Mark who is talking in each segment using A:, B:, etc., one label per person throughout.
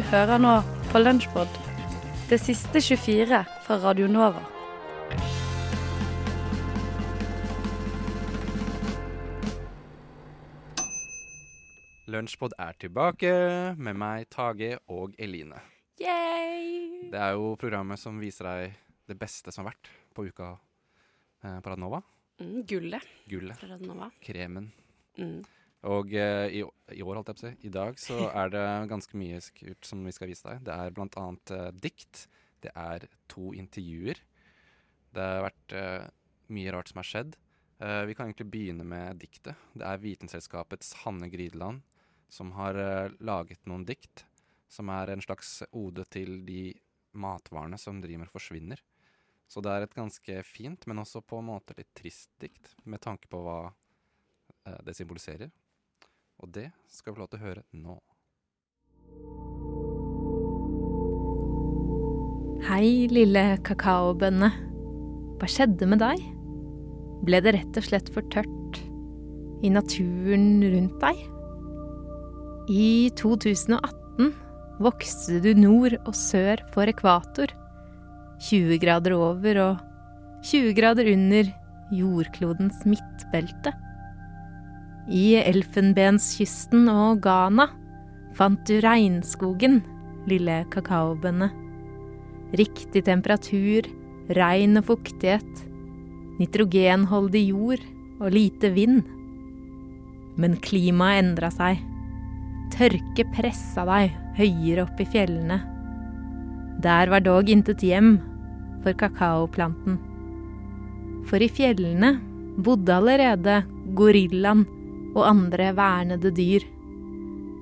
A: Du hører nå på Lunsjpod, det siste 24 fra Radio Nova.
B: Lunsjpod er tilbake med meg, Tage og Eline.
A: Yay!
B: Det er jo programmet som viser deg det beste som har vært på uka eh, på Radnova.
C: Mm, gullet
B: Gullet,
C: fra Radnova.
B: kremen.
C: Mm.
B: Og eh, i, i år, holdt jeg på å si, i dag så er det ganske mye skurt som vi skal vise deg. Det er blant annet eh, dikt. Det er to intervjuer. Det har vært eh, mye rart som har skjedd. Eh, vi kan egentlig begynne med diktet. Det er Vitenselskapets Hanne Grydeland som har eh, laget noen dikt. Som er en slags ode til de matvarene som driver med forsvinner. Så det er et ganske fint, men også på en måte litt trist dikt, med tanke på hva eh, det symboliserer. Og det skal vi få lov til å høre nå.
D: Hei, lille kakaobønne. Hva skjedde med deg? Ble det rett og slett for tørt i naturen rundt deg? I 2018 vokste du nord og sør for ekvator. 20 grader over og 20 grader under jordklodens midtbelte. I Elfenbenskysten og Ghana fant du regnskogen, lille kakaobønne. Riktig temperatur, regn og fuktighet, nitrogenholdig jord og lite vind. Men klimaet endra seg. Tørke pressa deg høyere opp i fjellene. Der var dog intet hjem for kakaoplanten. For i fjellene bodde allerede gorillaen og andre vernede dyr,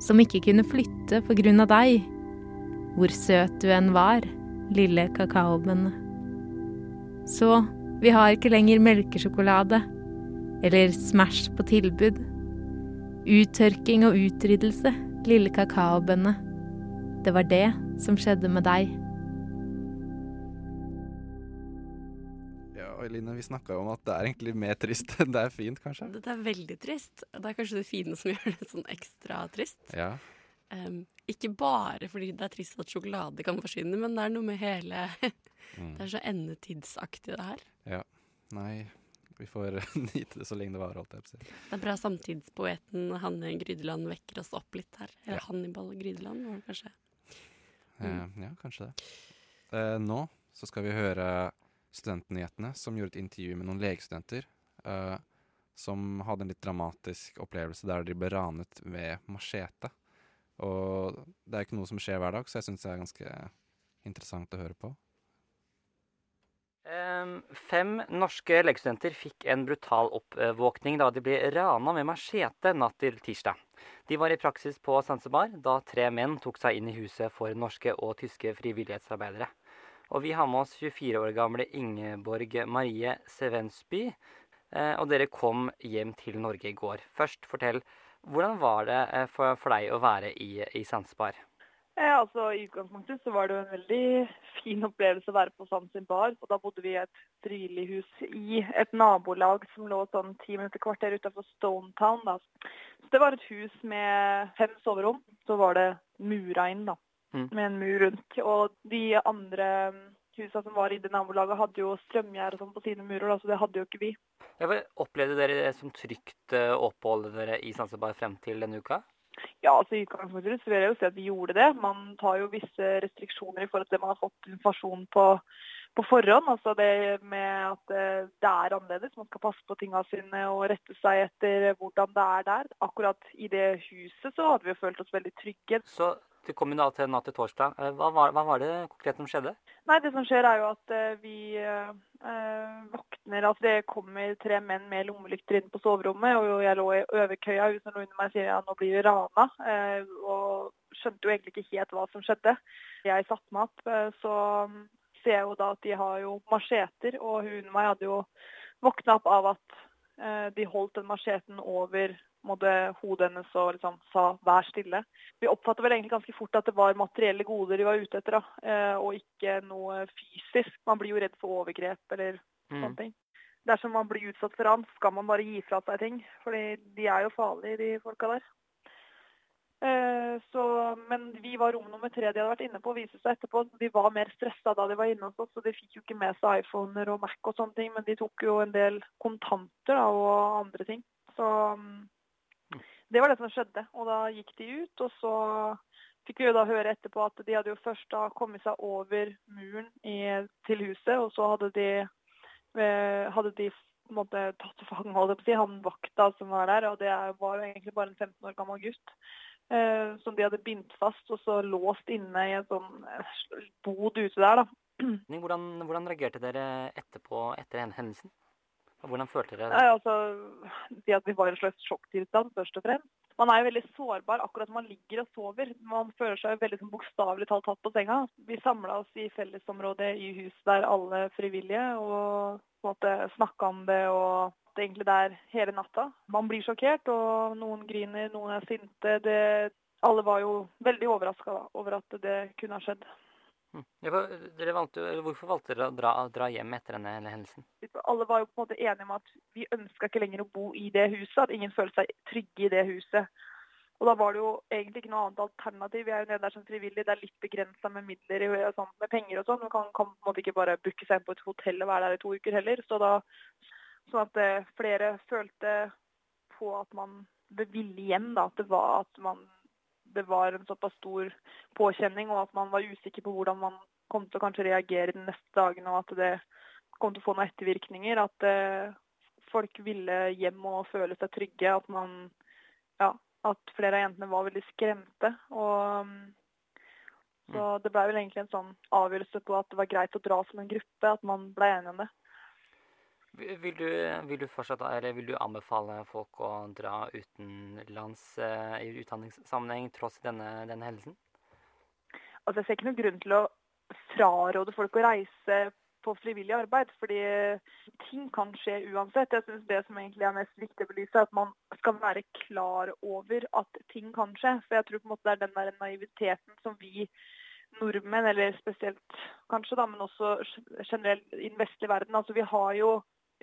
D: som ikke kunne flytte på grunn av deg, hvor søt du enn var, lille kakaobønne. Så vi har ikke lenger melkesjokolade eller Smash på tilbud. Uttørking og utryddelse, lille kakaobønne. Det var det som skjedde med deg.
B: Eline, vi snakka jo om at det er egentlig mer trist enn det er fint, kanskje?
C: Det er veldig trist. Det er kanskje det fine som gjør det sånn ekstra trist.
B: Ja.
C: Um, ikke bare fordi det er trist at sjokolade kan forsvinne, men det er noe med hele
B: Mm.
C: Det er så endetidsaktig, det her.
B: ja. Nei, vi får nyte det så lenge det varer, holdt jeg på å si.
C: Det er bra samtidspoeten Hanne Grydeland vekker oss opp litt her. Eller
B: Ja.
C: Hannibal Grydeland, var det kanskje.
B: Eh, ja, kanskje det. Uh, nå så skal vi høre Studentnyhetene, som gjorde et intervju med noen legestudenter. uh, som hadde en litt dramatisk opplevelse der de ble ranet ved machete. Og det er ikke noe som skjer hver dag, så jeg syns det er ganske interessant å høre på.
E: Um, fem norske legestudenter fikk en brutal oppvåkning da de ble rana med machete natt til tirsdag. De var i praksis på Zanzibar da tre menn tok seg inn i huset for norske og tyske frivillighetsarbeidere. Og vi har med oss 24 år gamle Ingeborg Marie Sevensby. eh, Og dere kom hjem til Norge i går. Først, fortell. Hvordan var det eh, for, for deg å være i, i Sandsbar?
F: Ja, altså I utgangspunktet så var det jo en veldig fin opplevelse å være på Sandsbar, og Da bodde vi i et frivillighus i et nabolag som lå sånn ti minutter kvarter utenfor Stonetown. Da. Så Det var et hus med fem soverom. Så var det mura inn da,
E: Mm.
F: med en mur rundt. Og de andre husa som var i det nabolaget, hadde jo strømgjerde sånn på sine murer, da, så det hadde jo ikke vi.
E: Ja, Opplevde dere det som trygt oppholdet å oppholde dere i Zanzibar frem til denne uka?
F: Ja, altså I utgangspunktet så vil jeg jo si at vi gjorde det. Man tar jo visse restriksjoner i forhold til det man har fått informasjon på, på forhånd. Altså det med at eh, det er annerledes. Man skal passe på tingene sine og rette seg etter hvordan det er der. Akkurat i det huset så hadde vi jo følt oss veldig trygge.
E: Så det kom jo da til natt til torsdag. Eh, Hva var, hva var det konkret som skjedde?
F: Nei, det som skjer er jo at eh, vi eh, våkner Altså det kommer tre menn med lommelykter inn på soverommet, og jeg lå i overkøya, hun som lå under meg sier ja, nå blir du rana. og skjønte jo egentlig ikke helt hva som skjedde. Jeg satte meg opp, så mm, ser jeg jo da at de har jo macheter, og hun under meg hadde jo våkna opp av at de holdt den macheten over måtte hodet hennes og liksom sa 'vær stille'. Vi oppfattet vel egentlig ganske fort at det var materielle goder de var ute etter, da, eh, og ikke noe fysisk. Man blir jo redd for overgrep eller
E: Mm.
F: sånne ting. Dersom man blir utsatt for ran, skal man bare gi fra seg ting. Fordi de er jo farlige, de folka der. Eh, så, men vi var rom nummer tre de hadde vært inne på, viste seg etterpå. De var mer stressa da de var inne hos oss, så de fikk jo ikke med seg iPhoner og Mac og sånne ting. Men de tok jo en del kontanter da, og andre ting. Så mm, det var det som skjedde. Og da gikk de ut, og så fikk vi jo da høre etterpå at de hadde jo først da kommet seg over muren i, til huset, og så hadde de, eh, hadde de på tatt til fange holdt jeg på å han vakta som var der, og det var jo egentlig bare en 15 år gammel gutt. Eh, som de hadde bindt fast og så låst inne i en sånn eh, bod ute der. da.
E: Hvordan, hvordan reagerte dere etterpå etter hen- hendelsen? Hvordan følte dere det?
F: Altså, det at vi var i en slags sjokktilstand, først og fremst. Man er jo veldig sårbar akkurat når man ligger og sover. Man føler seg veldig som bokstavelig talt tatt på senga. Vi samla oss i fellesområdet i huset der alle frivillige, og på en måte snakka om det og det egentlig der hele natta. Man blir sjokkert, og noen griner, noen er sinte. Det, alle var jo veldig overraska over at det kunne ha skjedd.
E: Valgte, jo- hvorfor valgte dere å dra, dra hjem etter denne hendelsen?
F: alle var jo på en måte enige om at vi ønska ikke lenger å bo i det huset. At ingen følte seg trygge i det huset. Og da var det jo egentlig ikke noe annet alternativ. Vi er jo nede der som frivillige. Det er litt begrensa med midler og sånn, med penger og sånn. Man kan, kan på en måte ikke bare booke seg inn på et hotell og være der i to uker heller. Så da, sånn at eh, flere følte på at man ville hjem. da, At det var at man det var en såpass stor påkjenning, og at man var usikker på hvordan man kom til å kanskje reagere de neste dagene, og at det kom til å få noen ettervirkninger. At eh, folk ville hjem og føle seg trygge. At man Ja, at flere av jentene var veldig skremte. Og mm, så det ble vel egentlig en sånn avgjørelse på at det var greit å dra som en gruppe. At man ble enige om det.
E: Vil du, vil du fortsatt, eller vil du anbefale folk å dra utenlands eh, i utdanningssammenheng tross denne, denne hendelsen?
F: Altså, jeg ser ikke noen grunn til å fraråde folk å reise på frivillig arbeid, fordi ting kan skje uansett. Jeg synes Det som egentlig er mest viktig å belyse, er at man skal være klar over at ting kan skje. For jeg tror på en måte det er den der naiviteten som vi nordmenn, eller spesielt kanskje, da, men også generelt i den vestlige verden. Altså, vi har jo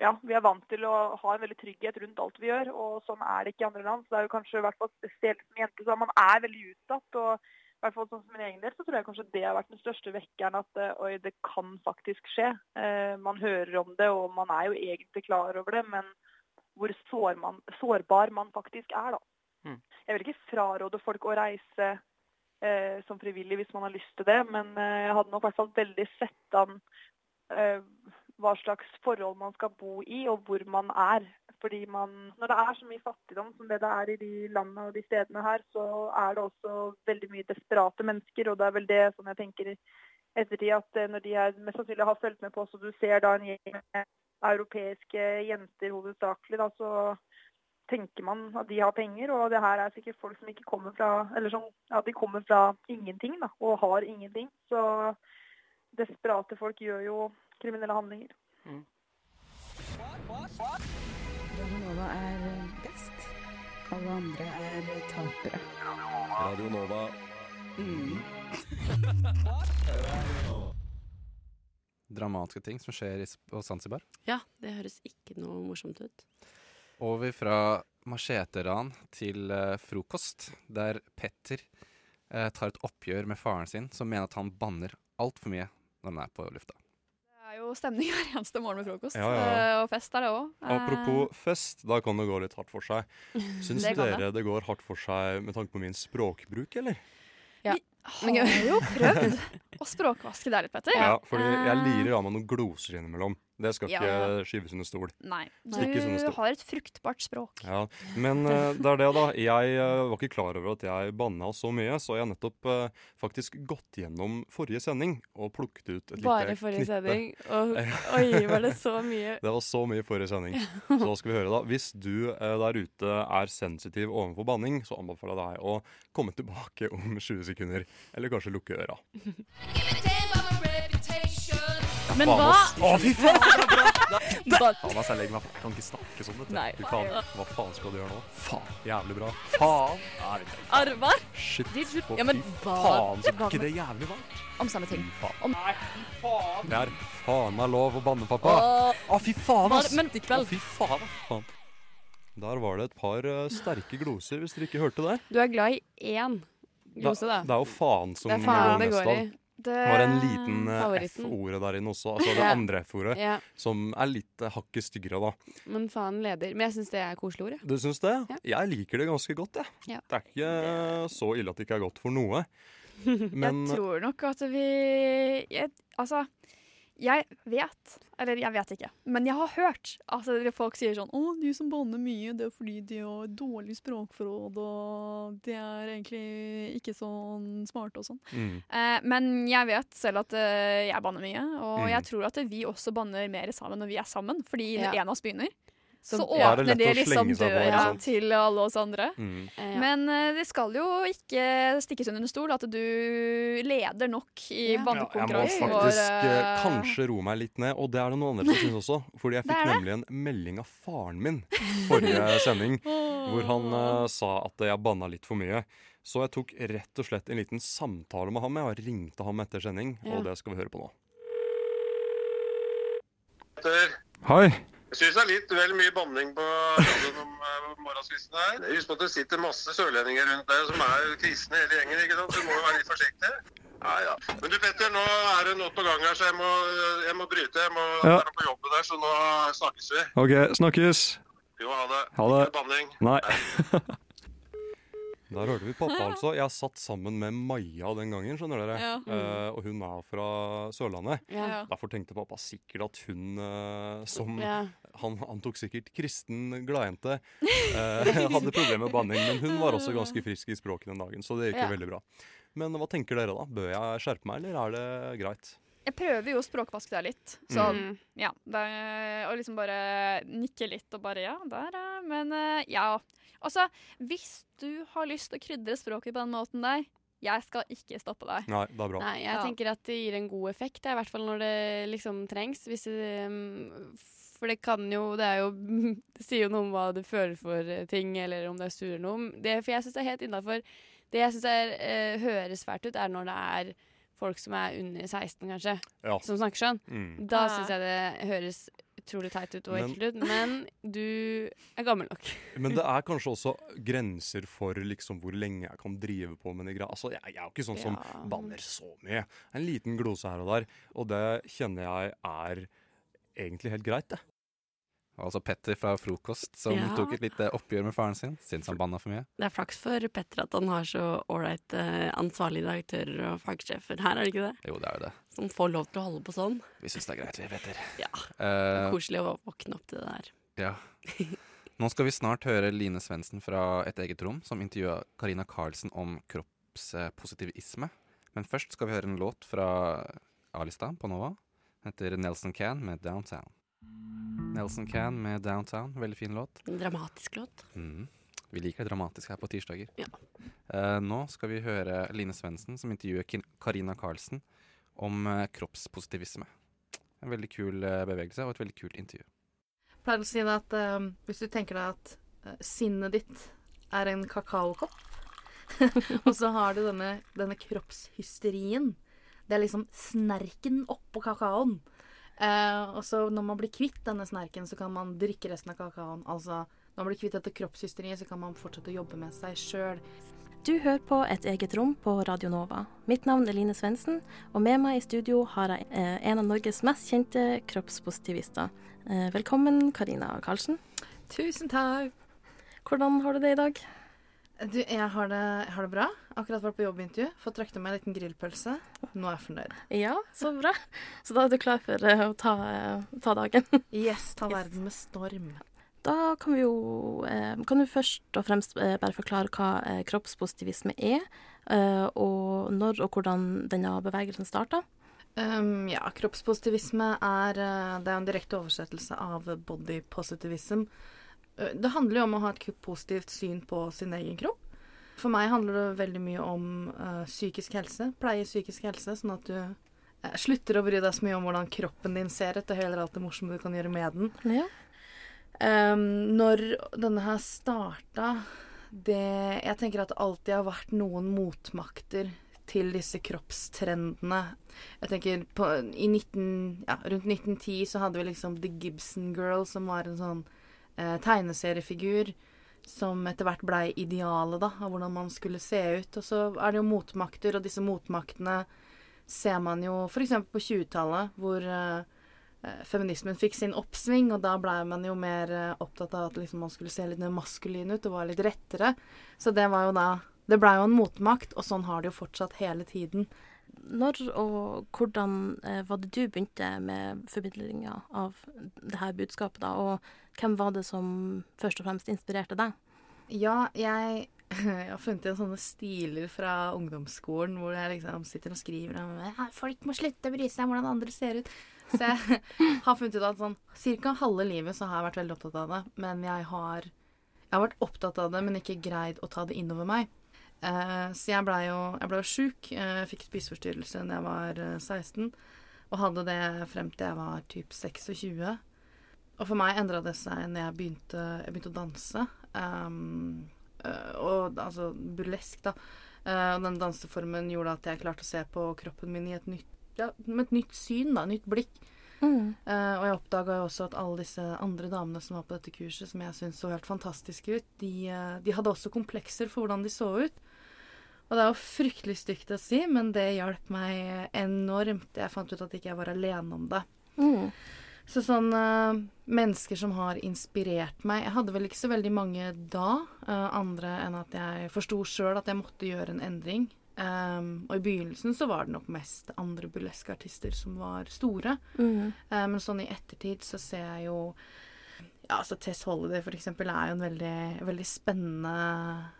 F: ja, vi er vant til å ha en veldig trygghet rundt alt vi gjør, og sånn er det ikke i andre land. Så det er jo kanskje i hvert fall spesielt som jente, så man er veldig utsatt. og i hvert fall sånn som min egen del, så tror jeg kanskje det har vært den største vekkeren at eh, oi, det kan faktisk skje. Eh, man hører om det, og man er jo egentlig klar over det, men hvor sår man, sårbar man faktisk er, da.
E: Mm.
F: Jeg vil ikke fraråde folk å reise eh, som frivillig hvis man har lyst til det, men eh, jeg hadde nok i hvert fall veldig sett an eh, hva slags forhold man skal bo i, og hvor man er. Fordi man, Når det er så mye fattigdom som det det er i de landene og de stedene her, så er det også veldig mye desperate mennesker. Og det er vel det som jeg tenker ettertid, at eh, når de er, mest sannsynlig har fulgt med på, så du ser da en gjeng europeiske jenter hovedsakelig, da, så tenker man at de har penger. Og det her er sikkert folk som ikke kommer fra eller som, ja, de kommer fra ingenting da, og har ingenting. Så desperate folk gjør jo kriminelle handlinger.
G: Radio Nova er best. Alle andre er tapere.
H: Radionova.
B: Dramatiske ting som skjer i, på Zanzibar.
C: Ja, det høres ikke noe morsomt ut.
B: Over fra macheteran til uh, frokost, der Petter uh, tar et oppgjør med faren sin, som mener at han banner altfor mye når han er på lufta.
I: Det er jo stemning hver eneste morgen med frokost.
H: Ja, ja.
I: eh, Og fest er det òg.
H: Apropos fest, da kan det gå litt hardt for seg. Syns
I: Det
H: dere det går hardt for seg med tanke på min språkbruk, eller? Ja.
I: Vi har jo prøvd å språkvaske deg litt, Petter.
H: Ja, fordi jeg
I: Eh,
H: lirer av meg noen gloser innimellom. Det skal
I: Ja.
H: ikke skyves under stol.
I: Nei. Du har et fruktbart språk.
H: Ja, Men uh, det er det, da. Jeg uh, var ikke klar over at jeg banna så mye, så jeg har nettopp uh, faktisk gått gjennom forrige sending og plukket ut et
C: Bare
H: lite
C: forrige
H: knippe.
C: sending. Og, oi, var det så mye
H: Det var så mye forrige sending. Så da skal vi høre da. Hvis du der ute er sensitiv overfor banning, så anbefaler jeg deg å komme tilbake om 20 sekunder. Eller kanskje lukke øra.
C: Men hva
H: Å, fy faen! Faen, altså, jeg legger meg Kan ikke snakke sånn, vet du.
I: Nei.
H: Fy faen. Hva faen skal du gjøre nå? Faen. Jævlig bra. Faen. Nei, vet du.
I: Arvar
H: Shit. For
I: Ja, men
H: fy
I: hva-
H: faen, så
I: hva
H: er ikke det jævlig varmt?
I: om samme ting.
H: Fy faen.
I: Om-
H: Det er faen meg lov å banne, pappa.
I: Åh,
H: Å, fy faen,
I: Bare-
H: ass.
I: men i kveld-
H: Å, fy faen, ass. faen. Der var det et par eh, sterke gloser, hvis dere ikke hørte det.
C: Du er glad i én glose, da.
H: Det er jo faen som
C: Det er faen det
H: går
C: i.
I: Det
H: var en liten eh, F-ordet der inne også, altså det
C: Ja.
H: andre F-ordet,
C: Ja,
H: som er litt eh, hakket styggere, da.
C: men faen leder. Men jeg syns det er koselig ord, jeg.
H: Du syns det?
C: Ja.
H: Jeg liker det ganske godt, jeg.
C: Ja.
H: Det er ikke det... så ille at det ikke er godt for noe. Men
I: jeg tror nok at vi jeg, Altså, jeg vet Eller jeg vet ikke, men jeg har hørt at folk sier sånn Å, de som banner mye, det er fordi de har dårlig språkforråd, og de er egentlig ikke sånn smarte og sånn.
H: mm,
I: Eh, men jeg vet selv at eh, jeg banner mye, og
H: Mm.
I: jeg tror at vi også banner mer sammen når vi er sammen. Fordi
C: Ja.
I: en av oss begynner, så,
C: Så-
H: det er
I: åpner det liksom døra til alle oss andre.
H: mm.
C: Eh, ja.
I: Men eh, det skal jo ikke stikkes under en stol at du leder nok i
C: Ja.
H: Ja, jeg må faktisk eh,
I: eh,
H: kanskje roe meg litt ned, og det er det noen andre som syns også. Fordi jeg fikk nemlig en melding av faren min forrige sending, hvor han eh, sa at jeg banna litt for mye. Så jeg tok rett og slett en liten samtale med ham. Jeg og ringte ham etter sending,
C: Ja.
H: og det skal vi høre på nå. Hei.
J: Jeg syns det er litt vel mye banning på radioen om uh, morgenskvisten her. Husk på at det sitter masse sørlendinger rundt der som er kristne hele gjengen, ikke sant? så du må jo være litt forsiktig. Ja, ja. Men du Petter, nå er det noe på gang her, så jeg må, jeg må bryte. Jeg må
H: Ja.
J: være på jobben der, så nå snakkes vi.
H: OK, snakkes.
J: Jo, ha det.
H: Ha det.
J: Ikke banning.
H: Nei. Der hørte vi pappa, altså. Jeg satt sammen med Maja den gangen, skjønner dere.
I: Ja.
H: Uh, og hun er fra Sørlandet.
C: ja.
H: Derfor tenkte pappa sikkert at hun uh, som
C: Ja.
H: Han antok sikkert kristen gladjente. Uh, hadde problemer med banning, men hun var også ganske frisk i språket den dagen, så det gikk jo
C: Ja.
H: veldig bra. Men hva tenker dere, da? Bør jeg skjerpe meg, eller er det greit?
I: Jeg prøver jo å språkvaske deg litt. Sånn,
C: Mm.
I: ja. Det, og liksom bare nikke litt og bare ja, der, ja. Men eh, ja. Altså, hvis du har lyst til å krydre språket på den måten der, jeg skal ikke stoppe deg.
H: Nei, det er bra.
C: Nei, jeg
I: Ja.
C: tenker at det gir en god effekt, i hvert fall når det liksom trengs. Hvis det, um, for det kan jo Det er jo Det sier jo noe om hva du føler for eh, ting, eller om det er sur eller noe. Det, for jeg syns det er helt innafor. Det jeg syns uh, høres fælt ut, er når det er folk som er under 16, kanskje,
H: Ja.
C: som snakker sånn.
H: Mm.
C: Da syns jeg det høres utrolig teit ut og ekkelt ut. Men du er gammel nok.
H: Men det er kanskje også grenser for liksom hvor lenge jeg kan drive på med de. Altså, jeg, jeg er jo ikke sånn som
C: Ja.
H: banner så mye. En liten glose her og der. Og det kjenner jeg er egentlig helt greit, det.
B: Altså Petter fra Frokost som
C: Ja.
B: tok et lite oppgjør med faren sin. Syns han banna for mye.
C: Det er flaks for Petter at han har så ålreit uh, ansvarlige redaktører og fagsjefer her, er det ikke det?
B: Jo, det er jo det.
C: Som får lov til å holde på sånn.
B: Vi syns det er greit, vi, Petter.
C: Ja.
B: Eh,
C: Koselig å våkne opp til det der.
B: ja. Nå skal vi snart høre Line Svendsen fra Et eget rom, som intervjua Karina Karlsen om kroppspositivisme. Men først skal vi høre en låt fra A-lista på Nova. Den heter Nelson Can med 'Downtown'. Nelson Can med 'Downtown'. Veldig fin låt.
C: En dramatisk låt.
B: Mm. Vi liker det dramatiske her på tirsdager.
C: Ja.
B: Uh, nå skal vi høre Line Svendsen som intervjuer Karina Karlsen om uh, kroppspositivisme. En veldig kul uh, bevegelse og et veldig kult intervju.
K: Jeg pleier å si det at hvis du tenker deg at sinnet ditt er en kakaokopp, og så har du denne, denne kroppshysterien Det er liksom snerken oppå kakaoen. Eh, og så når man blir kvitt denne snerken, så kan man drikke resten av kakaoen. Altså når man blir kvitt dette kroppshysteriet, så kan man fortsette å jobbe med seg sjøl.
L: Du hører på Et eget rom på Radio Nova. Mitt navn er Line Svendsen, og med meg i studio har jeg eh, en av Norges mest kjente kroppspositivister. Eh, velkommen, Karina Karlsen.
K: Tusen takk.
L: Hvordan har du det i dag?
K: Du, jeg har det, jeg har det bra. Akkurat vært på jobbintervju. Fått røkt meg en liten grillpølse. Nå er jeg fornøyd.
L: Ja, så bra. Så da er du klar for eh, å ta, eh, ta dagen.
K: Yes, ta verden med storm.
L: Da kan vi jo eh, Kan du først og fremst bare forklare hva kroppspositivisme er, og når og hvordan denne bevegelsen starta?
K: Um, ja, kroppspositivisme er, det er en direkte oversettelse av body positivism. Det handler jo om å ha et positivt syn på sin egen kropp. For meg handler det veldig mye om uh, psykisk helse, pleie psykisk helse, sånn at du uh, slutter å bry deg så mye om hvordan kroppen din ser ut, og heller alt det morsomme du kan gjøre med den.
L: Ja.
K: Um, når denne her starta det Jeg tenker at det alltid har vært noen motmakter til disse kroppstrendene. Jeg tenker på, i 19, ja, Rundt 1910 så hadde vi liksom The Gibson Girl, som var en sånn eh, tegneseriefigur som etter hvert blei idealet da, av hvordan man skulle se ut. Og så er det jo motmakter, og disse motmaktene ser man jo f.eks. på 20-tallet, hvor eh, eh, feminismen fikk sin oppsving, og da blei man jo mer eh, opptatt av at liksom, man skulle se litt mer maskulin ut og var litt rettere. Så det var jo da Det blei jo en motmakt, og sånn har det jo fortsatt hele tiden.
L: Når og hvordan eh, var det du begynte med formidlinga av det her budskapet, da? Og hvem var det som først og fremst inspirerte deg?
K: Ja, jeg, jeg har funnet igjen sånne stiler fra ungdomsskolen hvor jeg liksom sitter og skriver om «Ja, folk må slutte å bry seg om hvordan andre ser ut. Så jeg har funnet ut at sånn cirka halve livet så har jeg vært veldig opptatt av det. Men jeg har, jeg har vært opptatt av det, men ikke greid å ta det innover meg. Eh, så jeg blei jo, ble jo sjuk. Eh, Jeg fikk spiseforstyrrelse da jeg var eh, 16, og hadde det frem til jeg var typ 26. Og for meg endra det seg når jeg begynte, jeg begynte å danse. Um, og altså burlesk, da. Eh, og den danseformen gjorde at jeg klarte å se på kroppen min i et nytt, ja, med et nytt syn, da. Nytt blikk.
L: Mm.
K: Eh, og jeg oppdaga jo også at alle disse andre damene som var på dette kurset, som jeg syntes så helt fantastiske ut, de, eh, de hadde også komplekser for hvordan de så ut. Og det er jo fryktelig stygt å si, men det hjalp meg enormt. Jeg fant ut at ikke jeg var alene om det.
L: Mm.
K: Så sånn eh, Mennesker som har inspirert meg Jeg hadde vel ikke så veldig mange da, andre enn at jeg forsto sjøl at jeg måtte gjøre en endring. Um, og i begynnelsen så var det nok mest andre burleske artister som var store.
L: Mm.
K: Um, men sånn i ettertid så ser jeg jo ja, altså Tess Holiday for eksempel er jo en veldig, veldig spennende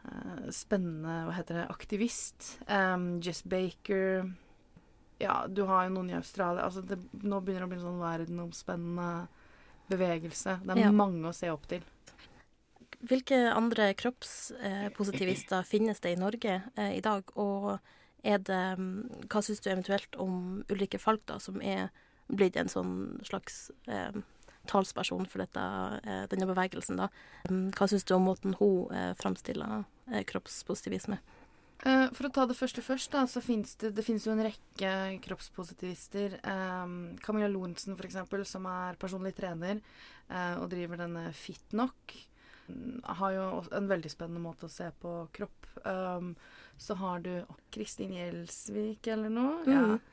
K: uh, Spennende, hva heter det, aktivist. Um, Jess Baker Ja, du har jo noen i Australia. Altså det, nå begynner det å bli en sånn verdenomspennende bevegelse. Det er
L: Ja.
K: mange å se opp til.
L: Hvilke andre kroppspositivister finnes det i Norge eh, i dag? Og det mm, Hva syns du eventuelt om Ulrikke Falk, da, som er blitt en sånn slags eh, talsperson for dette, eh, denne bevegelsen, da? Mm, Hva syns du om måten hun eh, framstiller eh, kroppspositivisme?
K: For å ta det første først, da, så finnes det, det finnes jo en rekke kroppspositivister. Camilla Lorentzen, eksempel, som er personlig trener og driver denne Fitnok. Mm, Har jo en veldig spennende måte å se på kropp. Um, så har du Kristin Gjelsvik eller noe. Ja.
L: Mhm.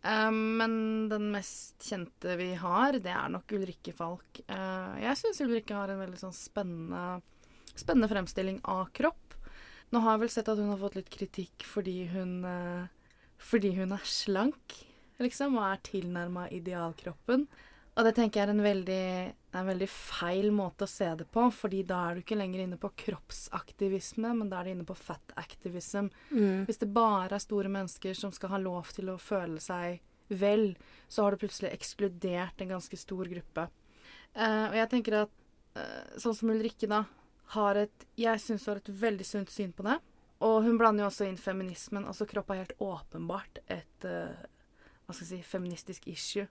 K: Um, men den mest kjente vi har, det er nok Ulrikke Falk. Uh, jeg syns Ulrikke har en veldig sånn spennende, spennende fremstilling av kropp. Nå har jeg vel sett at hun har fått litt kritikk fordi hun, uh, fordi hun er slank, liksom, og er tilnærma idealkroppen. Og det tenker jeg er en veldig, en veldig feil måte å se det på, fordi da er du ikke lenger inne på kroppsaktivisme, men da er du inne på fat activism.
L: Mm.
K: Hvis det bare er store mennesker som skal ha lov til å føle seg vel, så har du plutselig ekskludert en ganske stor gruppe. Uh, og jeg tenker at uh, sånn som Ulrikke, da, har et Jeg syns hun har et veldig sunt syn på det. Og hun blander jo også inn feminismen. Altså kropp er helt åpenbart et uh, hva skal jeg si, feministisk issue.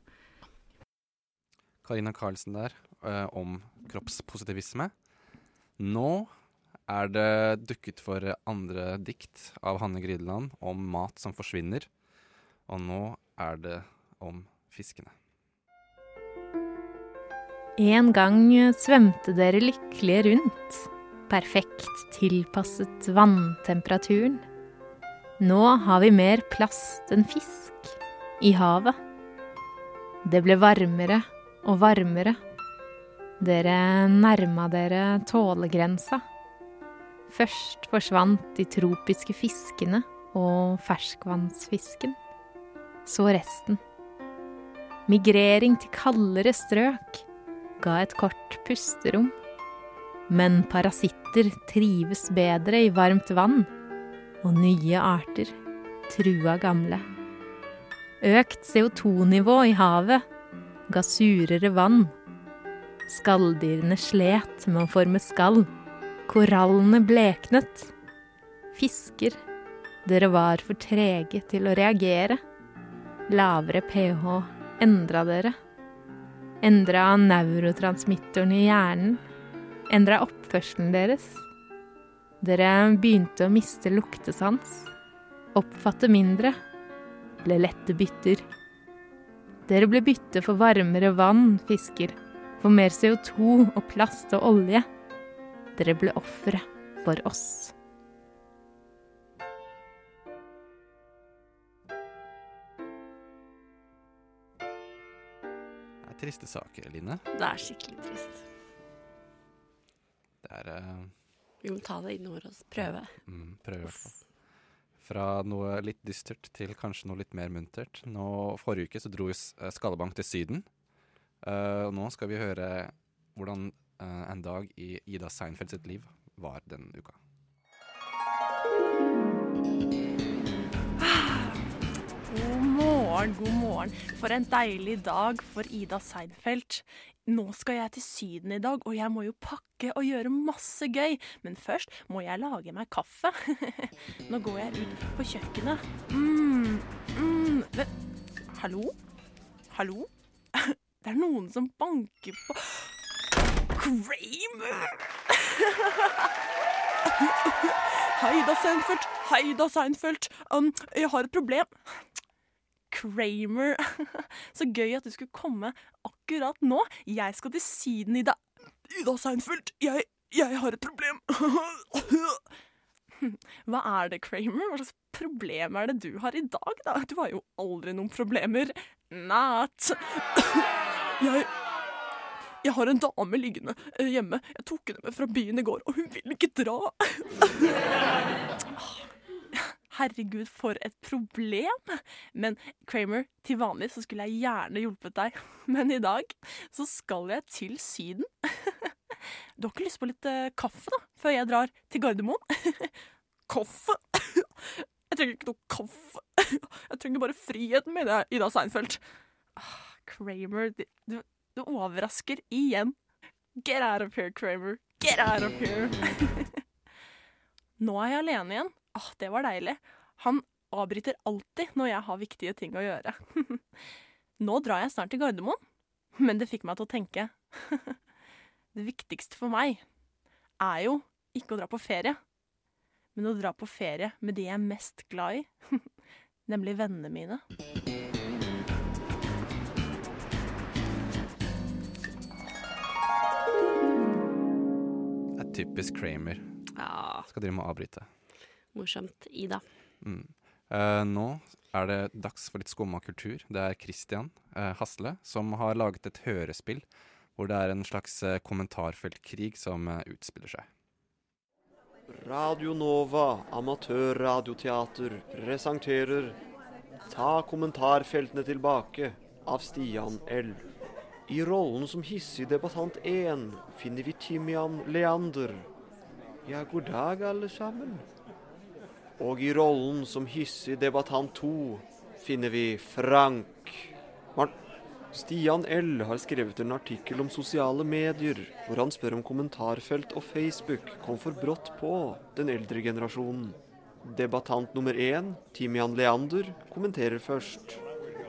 B: Karina Karlsen der eh, om kroppspositivisme. Nå er det dukket for andre dikt av Hanne Grydeland om mat som forsvinner. Og nå er det om fiskene.
D: En gang svømte dere lykkelige rundt, perfekt tilpasset vanntemperaturen. Nå har vi mer plast enn fisk i havet. Det ble varmere og varmere. Dere nærma dere tålegrensa. Først forsvant de tropiske fiskene og ferskvannsfisken. Så resten. Migrering til kaldere strøk ga et kort pusterom. Men parasitter trives bedre i varmt vann, og nye arter trua gamle. Økt CO2-nivå i havet ga surere vann. Skalldyrene slet med å forme skall. Korallene bleknet. Fisker, dere var for trege til å reagere. Lavere pH endra dere. Endra neurotransmittoren i hjernen. Endra oppførselen deres. Dere begynte å miste luktesans. Oppfatte mindre. Ble lette bytter. Dere ble bytte for varmere vann, fisker. For mer CO2 og plast og olje. Dere ble ofre for oss.
B: Det er triste saker, Line.
M: Det er skikkelig trist.
B: Det er uh...
M: Vi må ta det innover oss. Prøve.
B: Mm, prøve i hvert fall. Fra noe litt dystert til kanskje noe litt mer muntert. Nå, forrige uke så dro eh, Skallebank til Syden. Uh, og nå skal vi høre hvordan uh, en dag i Ida Seinfeld sitt liv var den uka.
N: God morgen, god morgen. For en deilig dag for Ida Seinfeld. Nå skal jeg til Syden i dag, og jeg må jo pakke og gjøre masse gøy. Men først må jeg lage meg kaffe. Nå går jeg ut på kjøkkenet. Mm, mm. Hallo? Hallo? Det er noen som banker på Kramer! Hei da, Seinfeld. Hei da, Seinfeld. Um, jeg har et problem. Kramer. Så gøy at du skulle komme akkurat nå. Jeg skal til Syden dag. Ida Seinfeld, jeg, jeg har et problem. Hva er det, Kramer? Hva slags problem er det du har i dag, da? Du har jo aldri noen problemer. Not. Jeg jeg har en dame liggende eh, hjemme. Jeg tok henne med fra byen i går, og hun vil ikke dra. Herregud, for et problem. Men Kramer, til vanlig så skulle jeg gjerne hjulpet deg. Men i dag så skal jeg til Syden. Du har ikke lyst på litt eh, kaffe, da? Før jeg drar til Gardermoen? Kaffe? Jeg trenger ikke noe kaffe. Jeg trenger bare friheten min, Ida Seinfeld. Ah, Kramer, du, du overrasker igjen. Get out of here, Kramer. Get out of here. Nå er jeg alene igjen. Ah, det var deilig. Han avbryter alltid når jeg har viktige ting å gjøre. Nå drar jeg snart til Gardermoen, men det fikk meg til å tenke. Det viktigste for meg er jo ikke å dra på ferie, men å dra på ferie med de jeg er mest glad i, nemlig vennene mine.
B: Det er typisk Kramer.
M: Ja.
B: Skal drive med å avbryte.
M: Morsomt. Ida.
B: Mm. Eh, nå er det dags for litt skumma kultur. Det er Christian eh, Hasle som har laget et hørespill hvor det er en slags eh, kommentarfeltkrig som eh, utspiller seg.
O: Radio Nova, amatørradioteater, presenterer Ta kommentarfeltene tilbake av Stian L. I rollen som hissig debattant 1 finner vi Timian Leander. Ja, god dag, alle sammen. Og i rollen som hyssig debattant 2 finner vi Frank. Mart Stian L. har skrevet en artikkel om sosiale medier, hvor han spør om kommentarfelt og Facebook kom for brått på den eldre generasjonen. Debattant nummer én, Timian Leander, kommenterer først.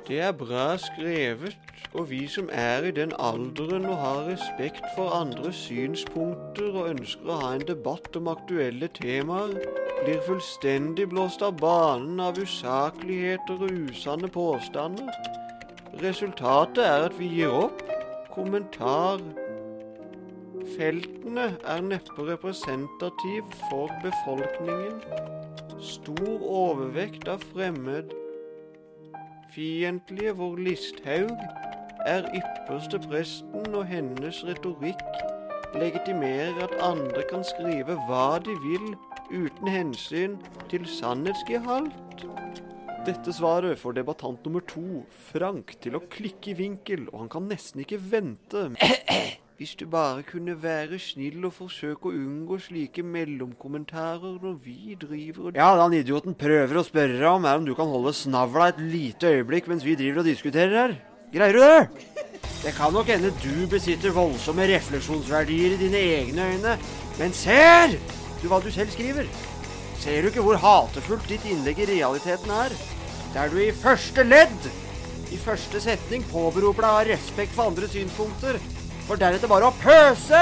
O: Det er bra skrevet, og vi som er i den alderen og har respekt for andres synspunkter og ønsker å ha en debatt om aktuelle temaer, blir fullstendig blåst av banen av usakligheter og usanne påstander. Resultatet er at vi gir opp. Kommentar. Feltene er neppe representativ for befolkningen. Stor overvekt av fremmed fiendtlige hvor Listhaug er ypperste presten og hennes retorikk legitimerer at andre kan skrive hva de vil uten hensyn til sannhetsgehalt. Dette svaret får debattant nummer to, Frank, til å klikke i vinkel, og han kan nesten ikke vente. Hvis du bare kunne være snill og forsøke å unngå slike mellomkommentarer når vi driver og Ja, den idioten prøver å spørre om, er om du kan holde snavla et lite øyeblikk mens vi driver og diskuterer her. Greier du det? Det kan nok hende du besitter voldsomme refleksjonsverdier i dine egne øyne, men ser du hva du selv skriver? Ser du ikke hvor hatefullt ditt innlegg i realiteten er? Der du i første ledd, i første setning, påberoper deg å ha respekt for andres synspunkter, for deretter bare å pøse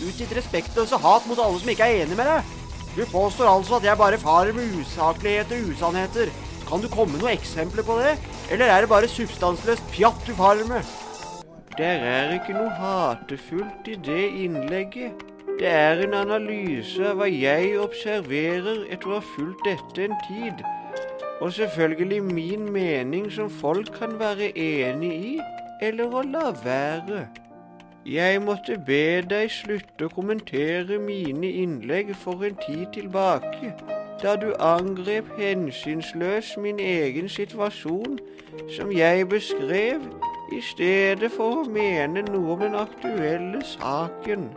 O: ut ditt respektløse hat mot alle som ikke er enig med deg. Du påstår altså at jeg bare farer med usakligheter og usannheter. Kan du komme med noen eksempler på det? Eller er det bare substansløst pjatt du farer med? Der er ikke noe hatefullt i det innlegget. Det er en analyse av hva jeg observerer etter å ha fulgt dette en tid. Og selvfølgelig min mening som folk kan være enig i, eller å la være. Jeg måtte be deg slutte å kommentere mine innlegg for en tid tilbake, da du angrep hensynsløs min egen situasjon, som jeg beskrev, i stedet for å mene noe om den aktuelle saken.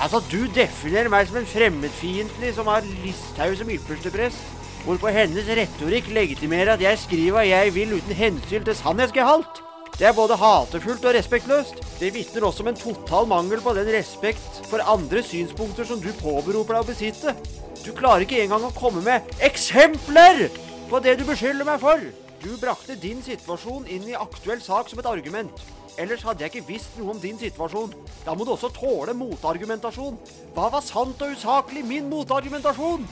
P: Altså, du definerer meg som en fremmedfiendtlig som har Listhaug som ildpusteprest, hvorpå hennes retorikk legitimerer at jeg skriver hva jeg vil uten hensyn til sannhetsgehalt. Det er både hatefullt og respektløst. Det vitner også om en total mangel på den respekt for andre synspunkter som du påberoper deg å besitte. Du klarer ikke engang å komme med eksempler på det du beskylder meg for. Du brakte din situasjon inn i aktuell sak som et argument. Ellers hadde jeg ikke visst noe om din situasjon. Da må du også tåle motargumentasjon. Hva var sant og usaklig min motargumentasjon?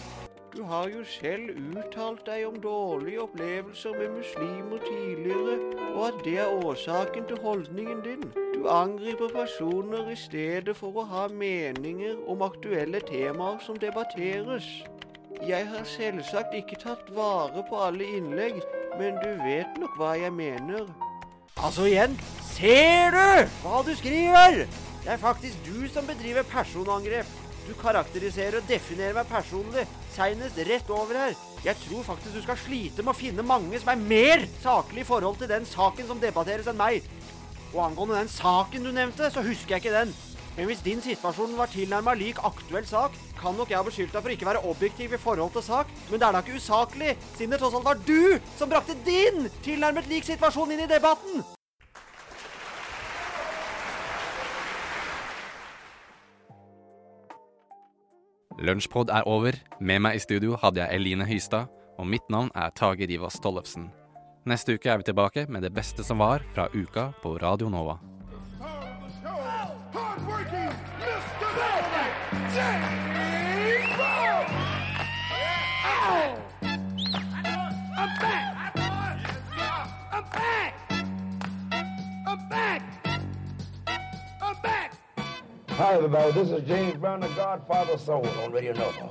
O: Du har jo selv uttalt deg om dårlige opplevelser med muslimer tidligere, og at det er årsaken til holdningen din. Du angriper personer i stedet for å ha meninger om aktuelle temaer som debatteres. Jeg har selvsagt ikke tatt vare på alle innlegg, men du vet nok hva jeg mener.
P: Altså igjen, ser du hva du skriver? Det er faktisk du som bedriver personangrep. Du karakteriserer og definerer meg personlig, seinest rett over her. Jeg tror faktisk du skal slite med å finne mange som er mer saklige i forhold til den saken som debatteres enn meg. Og angående den saken du nevnte, så husker jeg ikke den. Men hvis din situasjon var tilnærma lik aktuell sak, kan nok jeg ha beskyldt deg for ikke være objektiv i forhold til sak, men det er da ikke usaklig, siden det tross alt var du som brakte din tilnærmet lik situasjon inn i debatten.
B: Lunsjpod er over. Med meg i studio hadde jeg Eline Hystad, og mitt navn er Tage Rivas Tollefsen. Neste uke er vi tilbake med det beste som var fra uka på Radio Nova.
Q: Everybody. This is James Brown, the Godfather Soul on Radio Nova.